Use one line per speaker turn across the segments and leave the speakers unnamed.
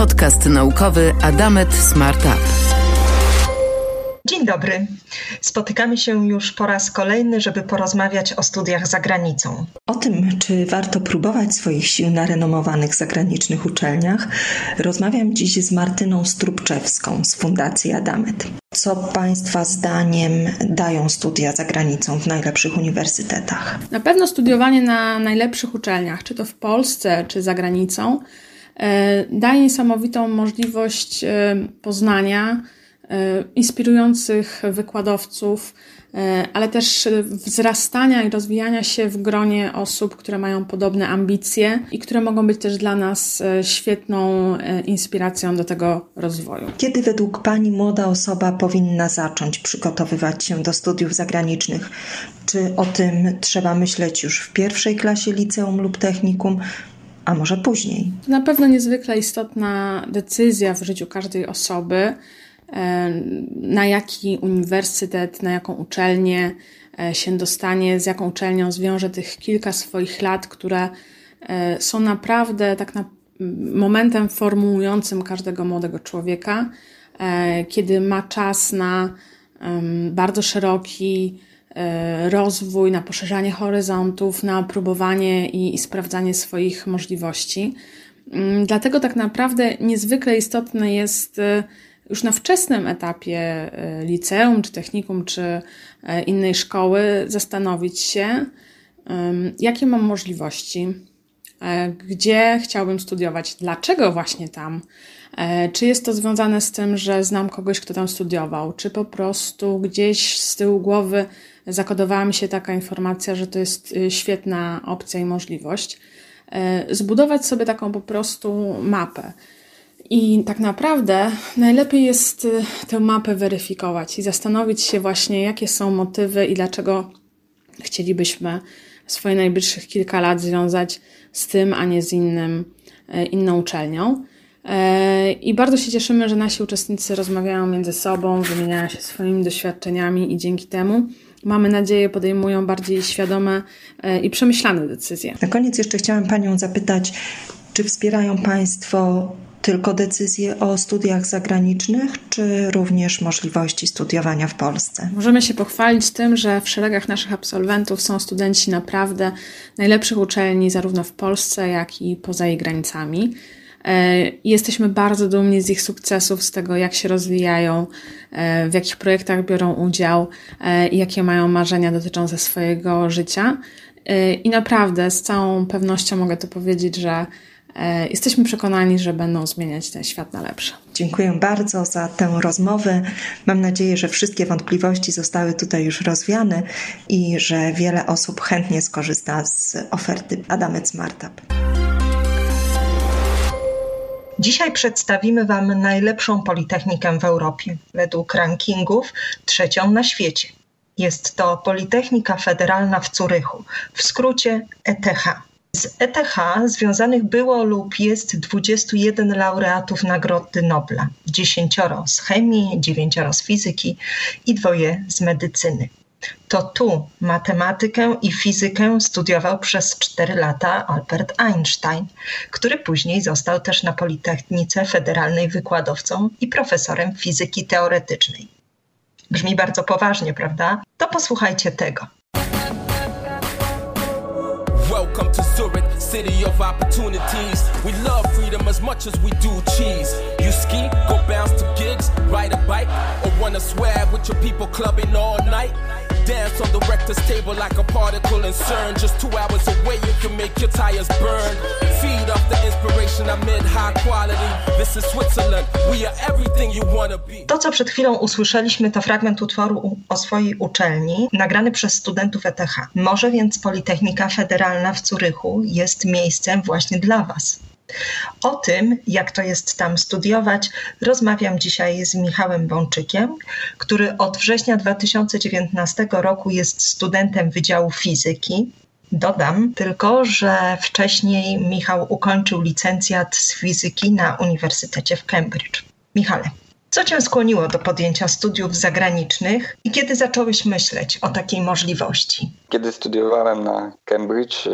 Podcast naukowy Adamet Smart Up.
Dzień dobry. Spotykamy się już po raz kolejny, żeby porozmawiać o studiach za granicą.
O tym, czy warto próbować swoich sił na renomowanych zagranicznych uczelniach, rozmawiam dziś z Martyną Strubczewską z Fundacji Adamet. Co Państwa zdaniem dają studia za granicą w najlepszych uniwersytetach?
Na pewno studiowanie na najlepszych uczelniach, czy to w Polsce, czy za granicą, daje niesamowitą możliwość e, poznania E, inspirujących wykładowców, e, ale też wzrastania i rozwijania się w gronie osób, które mają podobne ambicje i które mogą być też dla nas e, świetną inspiracją do tego rozwoju.
Kiedy według Pani młoda osoba powinna zacząć przygotowywać się do studiów zagranicznych? Czy o tym trzeba myśleć już w pierwszej klasie liceum lub technikum, a może później?
Na pewno niezwykle istotna decyzja w życiu każdej osoby na jaki uniwersytet, na jaką uczelnię e, się dostanie, z jaką uczelnią zwiąże tych kilka swoich lat, które e, są naprawdę tak na momentem formułującym każdego młodego człowieka, e, kiedy ma czas na bardzo szeroki rozwój, na poszerzanie horyzontów, na próbowanie i, i sprawdzanie swoich możliwości. Mm, dlatego tak naprawdę niezwykle istotne jest już na wczesnym etapie e, liceum, czy technikum, czy e, innej szkoły zastanowić się, jakie mam możliwości, e, gdzie chciałbym studiować, dlaczego właśnie tam. Czy jest to związane z tym, że znam kogoś, kto tam studiował, czy po prostu gdzieś z tyłu głowy zakodowała mi się taka informacja, że to jest świetna opcja i możliwość. Zbudować sobie taką po prostu mapę. I tak naprawdę najlepiej jest y, tę mapę weryfikować i zastanowić się właśnie, jakie są motywy i dlaczego chcielibyśmy swoje najbliższych kilka lat związać z tym, a nie z innym, y, inną uczelnią. Y, I bardzo się cieszymy, że nasi uczestnicy rozmawiają między sobą, wymieniają się swoimi doświadczeniami i dzięki temu mamy nadzieję, podejmują bardziej świadome i przemyślane decyzje.
Na koniec jeszcze chciałam Panią zapytać, czy wspierają Państwo tylko decyzje o studiach zagranicznych, czy również możliwości studiowania w Polsce?
Możemy się pochwalić tym, że w szeregach naszych absolwentów są studenci naprawdę najlepszych uczelni, zarówno w Polsce, jak i poza jej granicami. E, jesteśmy bardzo dumni z ich sukcesów, z tego, jak się rozwijają, e, w jakich projektach biorą udział e, i jakie mają marzenia dotyczące swojego życia. I naprawdę z całą pewnością mogę to powiedzieć, że jesteśmy przekonani, że będą zmieniać ten świat na lepsze.
Dziękuję bardzo za tę rozmowę. Mam nadzieję, że wszystkie wątpliwości zostały tutaj już rozwiane i że wiele osób chętnie skorzysta z oferty Adamet Smartup.
Dzisiaj przedstawimy Wam najlepszą politechnikę w Europie. Według rankingów trzecią na świecie. Jest to Politechnika Federalna w Curychu, w skrócie ETH. Z ETH związanych było lub jest 21 laureatów Nagrody Nobla, 10 z chemii, 9 z fizyki i dwoje z medycyny. To tu matematykę i fizykę studiował przez 4 lata Albert Einstein, który później został też na Politechnice Federalnej wykładowcą i profesorem fizyki teoretycznej. Brzmi bardzo poważnie, prawda? To posłuchajcie tego. Welcome to Zurich, city of opportunities. We love freedom as much as we do cheese. You ski, go bounce to gigs, ride a bike, or wanna swag with your people clubbing all night. Dance on the rector's table like a particle in CERN. Just two hours away, you can make your tires burn. Feed off the inspiration amid high quality. This is Switzerland. We are everything you wanna be. To, co przed chwilą usłyszeliśmy, to fragment utworu o swojej uczelni, nagrany przez studentów ETH. Może więc Politechnika Federalna w Curychu jest miejscem właśnie dla Was. O tym, jak to jest tam studiować, rozmawiam dzisiaj z Michałem Bączykiem, który od września 2019 roku jest studentem Wydziału Fizyki. Dodam tylko, że wcześniej Michał ukończył licencjat z fizyki na Uniwersytecie w Cambridge. Michale,
Co cię skłoniło do podjęcia studiów zagranicznych i kiedy zacząłeś myśleć o takiej możliwości?
Kiedy studiowałem na Cambridge,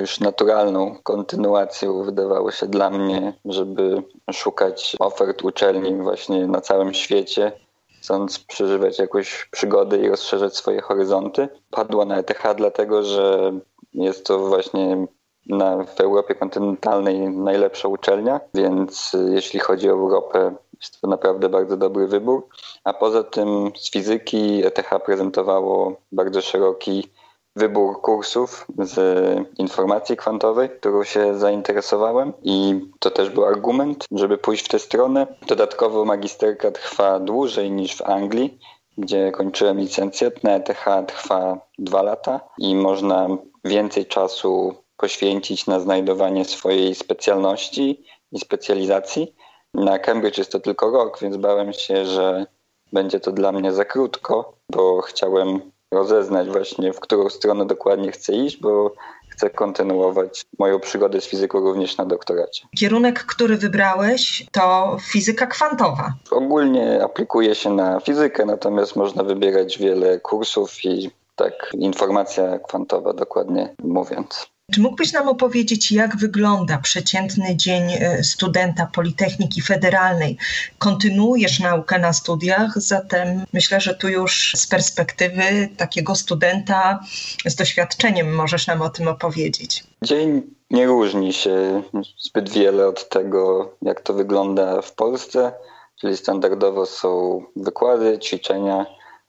już naturalną kontynuacją wydawało się dla mnie, żeby szukać ofert uczelni właśnie na całym świecie, chcąc przeżywać jakąś przygodę i rozszerzać swoje horyzonty. Padło na ETH dlatego, że jest to właśnie na, w Europie kontynentalnej najlepsza uczelnia, więc jeśli chodzi o Europę, jest to naprawdę bardzo dobry wybór. A poza tym z fizyki ETH prezentowało bardzo szeroki wybór kursów z informacji kwantowej, którą się zainteresowałem i to też był argument, żeby pójść w tę stronę. Dodatkowo magisterka trwa dłużej niż w Anglii, gdzie kończyłem licencjat. Na ETH trwa dwa lata i można więcej czasu poświęcić na znajdowanie swojej specjalności i specjalizacji. Na Cambridge jest to tylko rok, więc bałem się, że będzie to dla mnie za krótko, bo chciałem rozeznać właśnie, w którą stronę dokładnie chcę iść, bo chcę kontynuować moją przygodę z fizyką również na doktoracie.
Kierunek, który wybrałeś, to fizyka kwantowa.
Ogólnie aplikuje się na fizykę, natomiast można wybierać wiele kursów i tak informacja kwantowa dokładnie mówiąc.
Czy mógłbyś nam opowiedzieć, jak wygląda przeciętny dzień e, studenta Politechniki Federalnej? Kontynuujesz naukę na studiach, zatem myślę, że tu już z perspektywy takiego studenta z doświadczeniem możesz nam o tym opowiedzieć.
Dzień nie różni się zbyt wiele od tego, jak to wygląda w Polsce, czyli standardowo są wykłady, ćwiczenia,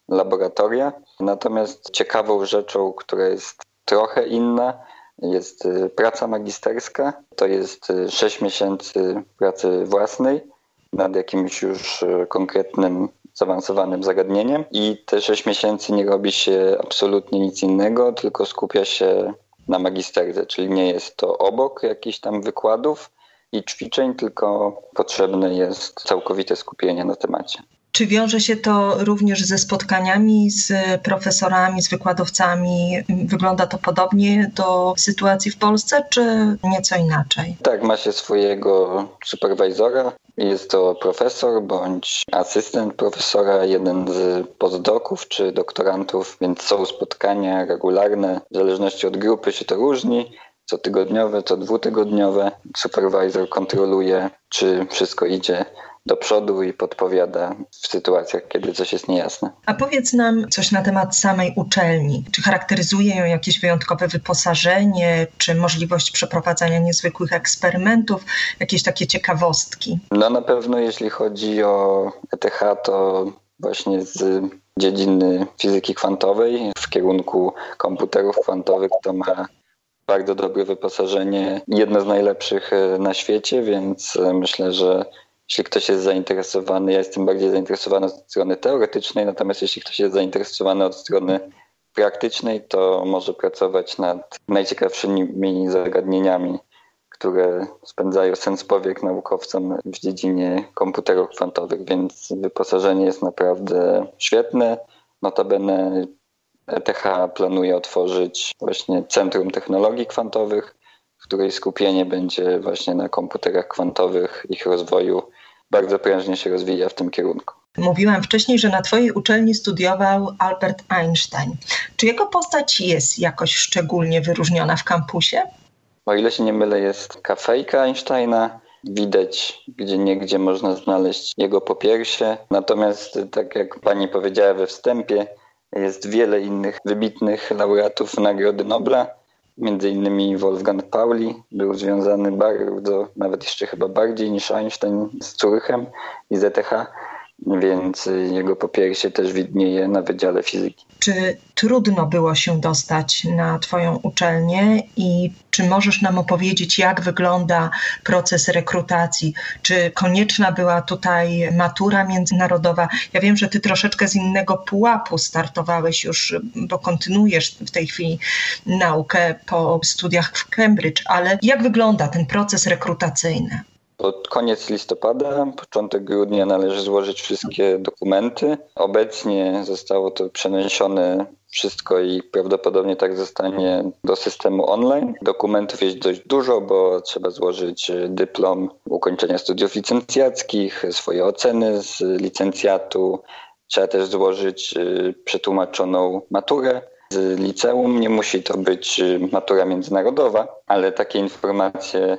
laboratoria. Natomiast ciekawą rzeczą, która jest trochę inna, jest y, praca magisterska, to jest 6 y, miesięcy pracy własnej nad jakimś już y, konkretnym, zaawansowanym zagadnieniem i te 6 miesięcy nie robi się absolutnie nic innego, tylko skupia się na magisterce, czyli nie jest to obok jakichś tam wykładów i ćwiczeń, tylko potrzebne jest całkowite skupienie na temacie.
Czy wiąże się to również ze spotkaniami z profesorami, z wykładowcami? Wygląda to podobnie do sytuacji w Polsce, czy nieco inaczej?
Tak, ma się swojego superwizora. Jest to profesor bądź asystent profesora, jeden z postdoków czy doktorantów, więc są spotkania regularne. W zależności od grupy się to różni cotygodniowe, co dwutygodniowe. Supervisor kontroluje, czy wszystko idzie do przodu i podpowiada w sytuacjach, kiedy coś jest niejasne.
A powiedz nam coś na temat samej uczelni. Czy charakteryzuje ją jakieś wyjątkowe wyposażenie, czy możliwość przeprowadzania niezwykłych eksperymentów, jakieś takie ciekawostki?
No na pewno jeśli chodzi o ETH, to właśnie z dziedziny fizyki kwantowej w kierunku komputerów kwantowych to ma bardzo dobre wyposażenie, jedno z najlepszych na świecie, więc myślę, że jeśli ktoś jest zainteresowany, ja jestem bardziej zainteresowany od strony teoretycznej, natomiast jeśli ktoś jest zainteresowany od strony praktycznej, to może pracować nad najciekawszymi zagadnieniami, które spędzają sens powiek naukowcom w dziedzinie komputerów kwantowych, więc wyposażenie jest naprawdę świetne. Notabene ETH planuje otworzyć właśnie Centrum Technologii Kwantowych, której skupienie będzie właśnie na komputerach kwantowych, ich rozwoju bardzo prężnie się rozwija w tym kierunku.
Mówiłam wcześniej, że na Twojej uczelni studiował Albert Einstein. Czy jego postać jest jakoś szczególnie wyróżniona w kampusie?
O ile się nie mylę, jest kafejka Einsteina. Widać, gdzie niegdzie można znaleźć jego popiersie. Natomiast, tak jak pani powiedziała we wstępie, jest wiele innych wybitnych laureatów Nagrody Nobla Między innymi Wolfgang Pauli był związany bardzo, nawet jeszcze chyba bardziej niż Einstein z Curychem i ZTH, więc jego popiersie też widnieje na Wydziale Fizyki.
Czy trudno było się dostać na Twoją uczelnię i czy możesz nam opowiedzieć, jak wygląda proces rekrutacji? Czy konieczna była tutaj matura międzynarodowa? Ja wiem, że Ty troszeczkę z innego pułapu startowałeś już, bo kontynuujesz w tej chwili naukę po studiach w Cambridge, ale jak wygląda ten proces rekrutacyjny?
Pod koniec listopada, początek grudnia należy złożyć wszystkie dokumenty. Obecnie zostało to przeniesione wszystko i prawdopodobnie tak zostanie do systemu online. Dokumentów jest dość dużo, bo trzeba złożyć dyplom ukończenia studiów licencjackich, swoje oceny z licencjatu. Trzeba też złożyć y, przetłumaczoną maturę z liceum. Nie musi to być y, matura międzynarodowa, ale takie informacje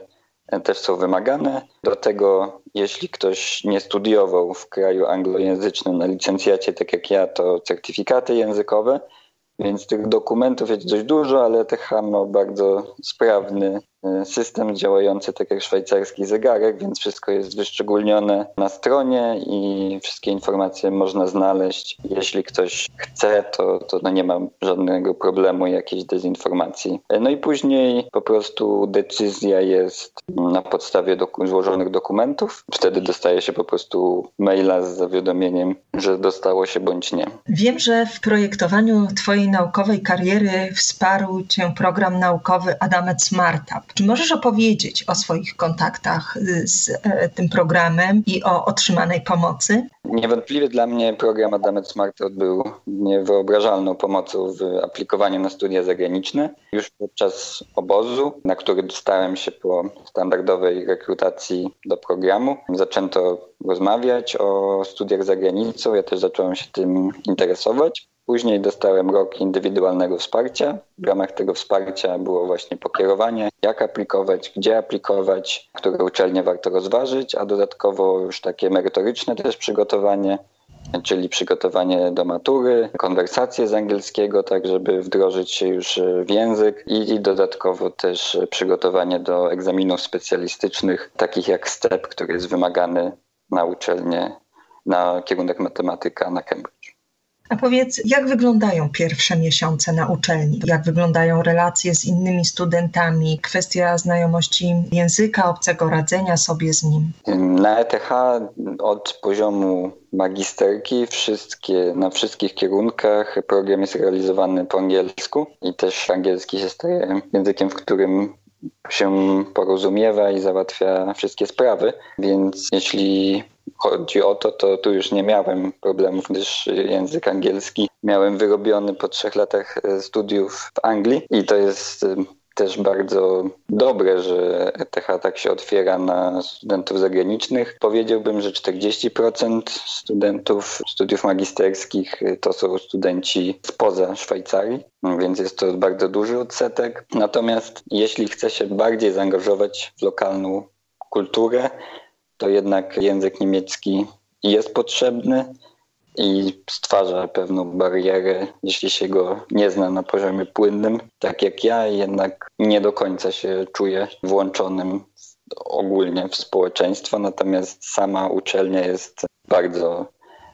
też są wymagane. Do tego, jeśli ktoś nie studiował w kraju anglojęzycznym na licencjacie, tak jak ja, to certyfikaty językowe. Więc tych dokumentów jest dość dużo, ale TH ma bardzo sprawny system działający tak jak szwajcarski zegarek, więc wszystko jest wyszczególnione na stronie i wszystkie informacje można znaleźć. Jeśli ktoś chce, to, to no nie ma żadnego problemu jakiejś dezinformacji. E, no i później po prostu decyzja jest na podstawie doku złożonych dokumentów. Wtedy dostaje się po prostu maila z zawiadomieniem, że dostało się bądź nie.
Wiem, że w projektowaniu Twojej naukowej kariery wsparł Cię program naukowy Adamet Smartup. Czy możesz opowiedzieć o swoich kontaktach z e, tym programem i o otrzymanej pomocy?
Niewątpliwie dla mnie program Adamet Smartup był niewyobrażalną pomocą w aplikowaniu na studia zagraniczne. Już podczas obozu, na który dostałem się po standardowej rekrutacji do programu, zaczęto rozmawiać o studiach za granicą. Ja też zacząłem się tym interesować. Później dostałem rok indywidualnego wsparcia. W ramach tego wsparcia było właśnie pokierowanie, jak aplikować, gdzie aplikować, które uczelnie warto rozważyć, a dodatkowo już takie merytoryczne też przygotowanie, czyli przygotowanie do matury, konwersacje z angielskiego, tak żeby wdrożyć się już w język i, i dodatkowo też przygotowanie do egzaminów specjalistycznych, takich jak STEP, który jest wymagany na uczelnię na kierunek matematyka na Cambridge.
A powiedz, jak wyglądają pierwsze miesiące na uczelni? Jak wyglądają relacje z innymi studentami? Kwestia znajomości języka obcego, radzenia sobie z nim?
Na ETH od poziomu magisterki wszystkie, na wszystkich kierunkach program jest realizowany po angielsku i też angielski się staje językiem, w którym się porozumiewa i załatwia wszystkie sprawy, więc jeśli chodzi o to, to tu już nie miałem problemów, gdyż język angielski miałem wyrobiony po trzech latach studiów w Anglii i to jest też bardzo dobre, że ETH tak się otwiera na studentów zagranicznych. Powiedziałbym, że 40% studentów studiów magisterskich to są studenci spoza Szwajcarii, więc jest to bardzo duży odsetek. Natomiast jeśli chce się bardziej zaangażować w lokalną kulturę, to jednak język niemiecki jest potrzebny i stwarza pewną barierę, jeśli się go nie zna na poziomie płynnym, tak jak ja, jednak nie do końca się czuję włączonym ogólnie w społeczeństwo, natomiast sama uczelnia jest bardzo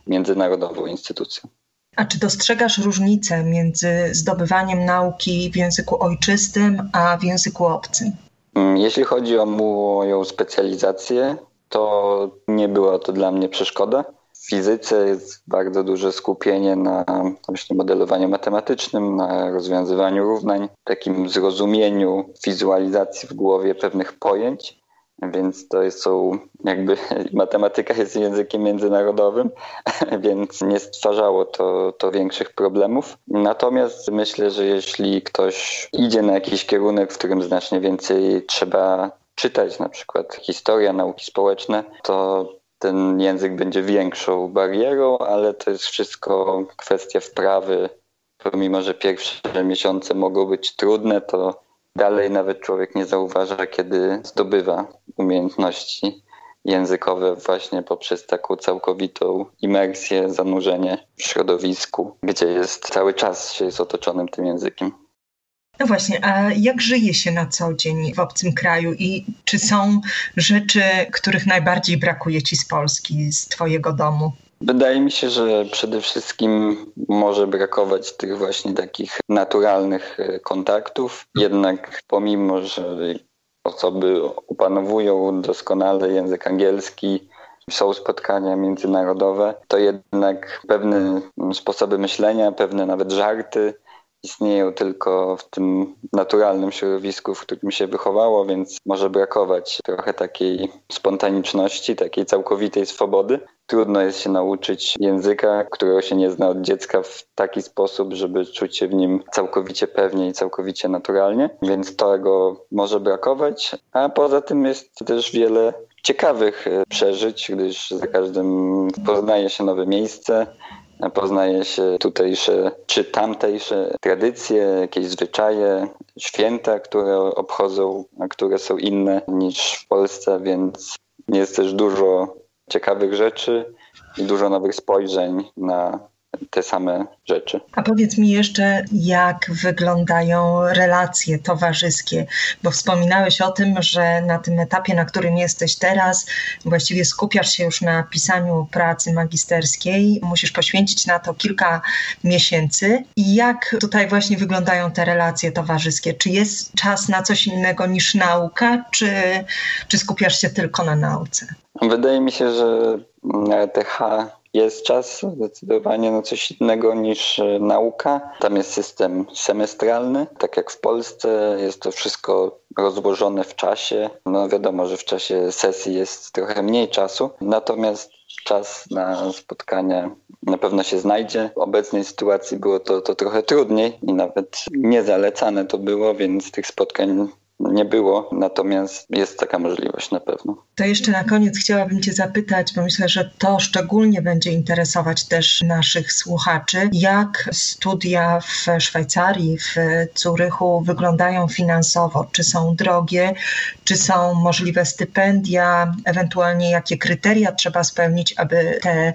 międzynarodową instytucją.
A czy dostrzegasz różnicę między zdobywaniem nauki w języku ojczystym, a w języku obcym?
Mm, jeśli chodzi o moją specjalizację, to nie była to dla mnie przeszkoda. Fizyce jest bardzo duże skupienie na właśnie modelowaniu matematycznym, na rozwiązywaniu równań, takim zrozumieniu, wizualizacji w głowie pewnych pojęć. Więc to są jakby matematyka jest językiem międzynarodowym, więc nie stwarzało to, to większych problemów. Natomiast myślę, że jeśli ktoś idzie na jakiś kierunek, w którym znacznie więcej trzeba czytać na przykład historia, nauki społeczne, to ten język będzie większą barierą, ale to jest wszystko kwestia wprawy. Pomimo, że pierwsze miesiące mogą być trudne, to dalej nawet człowiek nie zauważa, kiedy zdobywa umiejętności językowe właśnie poprzez taką całkowitą imersję, zanurzenie w środowisku, gdzie jest cały czas się jest otoczonym tym językiem.
No właśnie, a jak żyje się na co dzień w obcym kraju i czy są rzeczy, których najbardziej brakuje ci z Polski, z twojego domu?
Wydaje mi się, że przede wszystkim może brakować tych właśnie takich naturalnych e, kontaktów. Jednak pomimo, że osoby opanowują doskonale język angielski, są spotkania międzynarodowe, to jednak pewne sposoby myślenia, pewne nawet żarty istnieją tylko w tym naturalnym środowisku, w którym się wychowało, więc może brakować trochę takiej spontaniczności, takiej całkowitej swobody. Trudno jest się nauczyć języka, którego się nie zna od dziecka w taki sposób, żeby czuć się w nim całkowicie pewnie i całkowicie naturalnie, więc tego może brakować. A poza tym jest też wiele ciekawych e, przeżyć, gdyż za każdym poznaje się nowe miejsce, poznaje się tutejsze czy tamtejsze tradycje, jakieś zwyczaje, święta, które obchodzą, a które są inne niż w Polsce, więc jest też dużo ciekawych rzeczy i dużo nowych spojrzeń na te same rzeczy.
A powiedz mi jeszcze, jak wyglądają relacje towarzyskie, bo wspominałeś o tym, że na tym etapie, na którym jesteś teraz, właściwie skupiasz się już na pisaniu pracy magisterskiej, musisz poświęcić na to kilka miesięcy. I jak tutaj właśnie wyglądają te relacje towarzyskie? Czy jest czas na coś innego niż nauka, czy, czy skupiasz się tylko na nauce?
Wydaje mi się, że na ETH jest czas zdecydowanie na coś innego niż e, nauka. Tam jest system semestralny, tak jak w Polsce. Jest to wszystko rozłożone w czasie. No wiadomo, że w czasie sesji jest trochę mniej czasu, natomiast czas na spotkania na pewno się znajdzie. W obecnej sytuacji było to, to trochę trudniej i nawet niezalecane to było, więc tych spotkań nie było, natomiast jest taka możliwość na pewno.
To jeszcze na koniec chciałabym Cię zapytać, bo myślę, że to szczególnie będzie interesować też naszych słuchaczy, jak studia w Szwajcarii, w Zurychu wyglądają finansowo? Czy są drogie, czy są możliwe stypendia, ewentualnie jakie kryteria trzeba spełnić, aby te,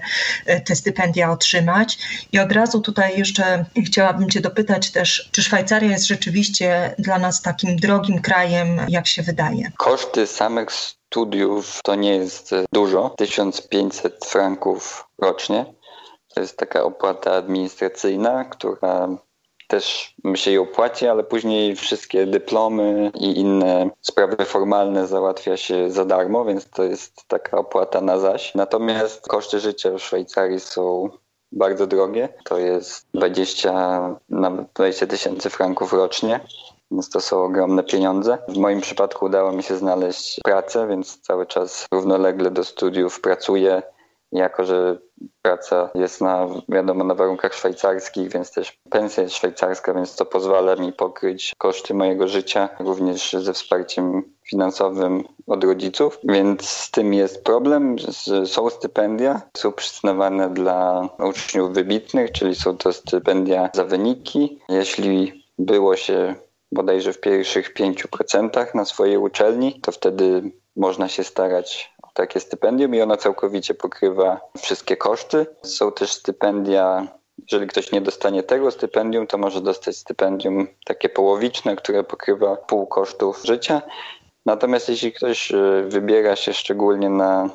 te stypendia otrzymać? I od razu tutaj jeszcze chciałabym Cię dopytać też, czy Szwajcaria jest rzeczywiście dla nas takim drogim krajem, krajem, jak się wydaje.
Koszty samych studiów to nie jest dużo, 1500 franków rocznie. To jest taka opłata administracyjna, która też się jej opłaci, ale później wszystkie dyplomy i inne sprawy formalne załatwia się za darmo, więc to jest taka opłata na zaś. Natomiast koszty życia w Szwajcarii są bardzo drogie. To jest 20 nawet 20 tysięcy franków rocznie więc to są ogromne pieniądze. W moim przypadku udało mi się znaleźć pracę, więc cały czas równolegle do studiów pracuję. Jako, że praca jest na, wiadomo, na warunkach szwajcarskich, więc też pensja jest szwajcarska, więc to pozwala mi pokryć koszty mojego życia, również ze wsparciem finansowym od rodziców, więc z tym jest problem. Są stypendia, są przyznawane dla uczniów wybitnych, czyli są to stypendia za wyniki. Jeśli było się bodajże w pierwszych 5% na swojej uczelni, to wtedy można się starać o takie stypendium i ono całkowicie pokrywa wszystkie koszty. Są też stypendia jeżeli ktoś nie dostanie tego stypendium, to może dostać stypendium takie połowiczne, które pokrywa pół kosztów życia. Natomiast jeśli ktoś e, wybiera się szczególnie na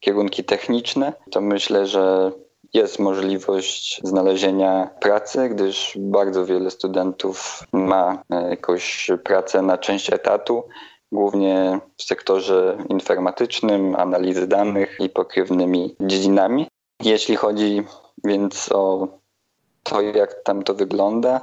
kierunki techniczne, to myślę, że jest możliwość znalezienia pracy, gdyż bardzo wiele studentów ma e, jakąś pracę na część etatu, głównie w sektorze informatycznym, analizy danych i pokrewnymi dziedzinami. Jeśli chodzi więc o to, jak tam to wygląda,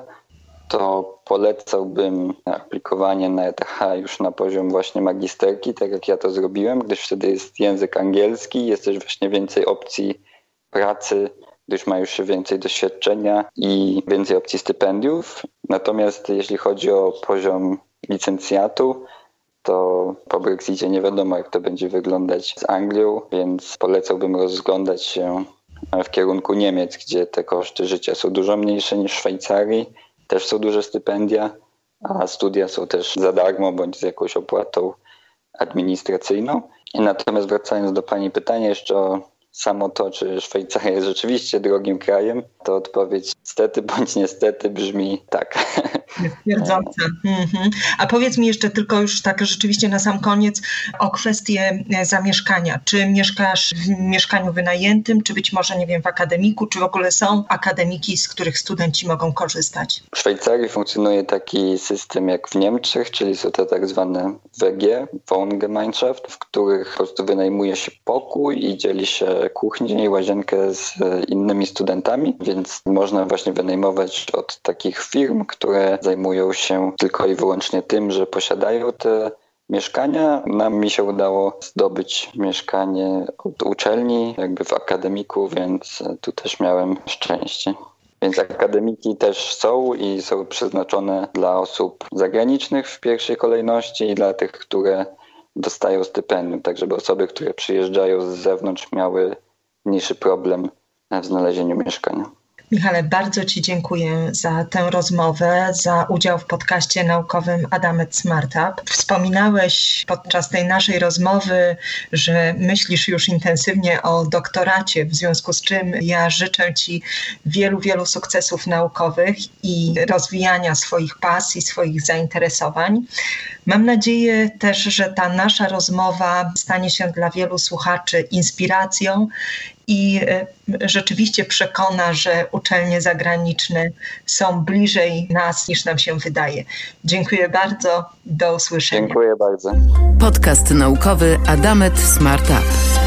to polecałbym aplikowanie na ETH już na poziom właśnie magisterki, tak jak ja to zrobiłem, gdyż wtedy jest język angielski, jest też właśnie więcej opcji pracy, gdyż ma już więcej doświadczenia i więcej opcji stypendiów. Natomiast jeśli chodzi o poziom licencjatu, to po Brexicie nie wiadomo, jak to będzie wyglądać z Anglią, więc polecałbym rozglądać się w kierunku Niemiec, gdzie te koszty życia są dużo mniejsze niż w Szwajcarii. Też są duże stypendia, a studia są też za darmo bądź z jakąś opłatą administracyjną. Natomiast wracając do Pani pytania jeszcze o samo to, czy Szwajcaria jest rzeczywiście drogim krajem, to odpowiedź stety bądź niestety brzmi tak.
Twierdząca. Mhm. A powiedz mi jeszcze tylko już tak rzeczywiście na sam koniec o kwestię e, zamieszkania. Czy mieszkasz w mieszkaniu wynajętym, czy być może, nie wiem, w akademiku, czy w ogóle są akademiki, z których studenci mogą korzystać?
W Szwajcarii funkcjonuje taki system jak w Niemczech, czyli są to tak zwane WG, Wohngemeinschaft, w których po prostu wynajmuje się pokój i dzieli się kuchnię i łazienkę z innymi studentami, więc można właśnie wynajmować od takich firm, które zajmują się tylko i wyłącznie tym, że posiadają te mieszkania. Nam mi się udało zdobyć mieszkanie od uczelni, jakby w akademiku, więc tu też miałem szczęście. Więc akademiki też są i są przeznaczone dla osób zagranicznych w pierwszej kolejności i dla tych, które dostają stypendium, tak żeby osoby, które przyjeżdżają z zewnątrz miały mniejszy problem w znalezieniu mieszkania.
Michale, bardzo Ci dziękuję za tę rozmowę, za udział w podcaście naukowym Adamet Smartup. Wspominałeś podczas tej naszej rozmowy, że myślisz już intensywnie o doktoracie, w związku z czym ja życzę Ci wielu, wielu sukcesów naukowych i rozwijania swoich pasji, swoich zainteresowań. Mam nadzieję też, że ta nasza rozmowa stanie się dla wielu słuchaczy inspiracją i e, rzeczywiście przekona, że uczelnie zagraniczne są bliżej nas niż nam się wydaje. Dziękuję bardzo. Do usłyszenia.
Dziękuję bardzo.
Podcast naukowy Adamet Smart Up.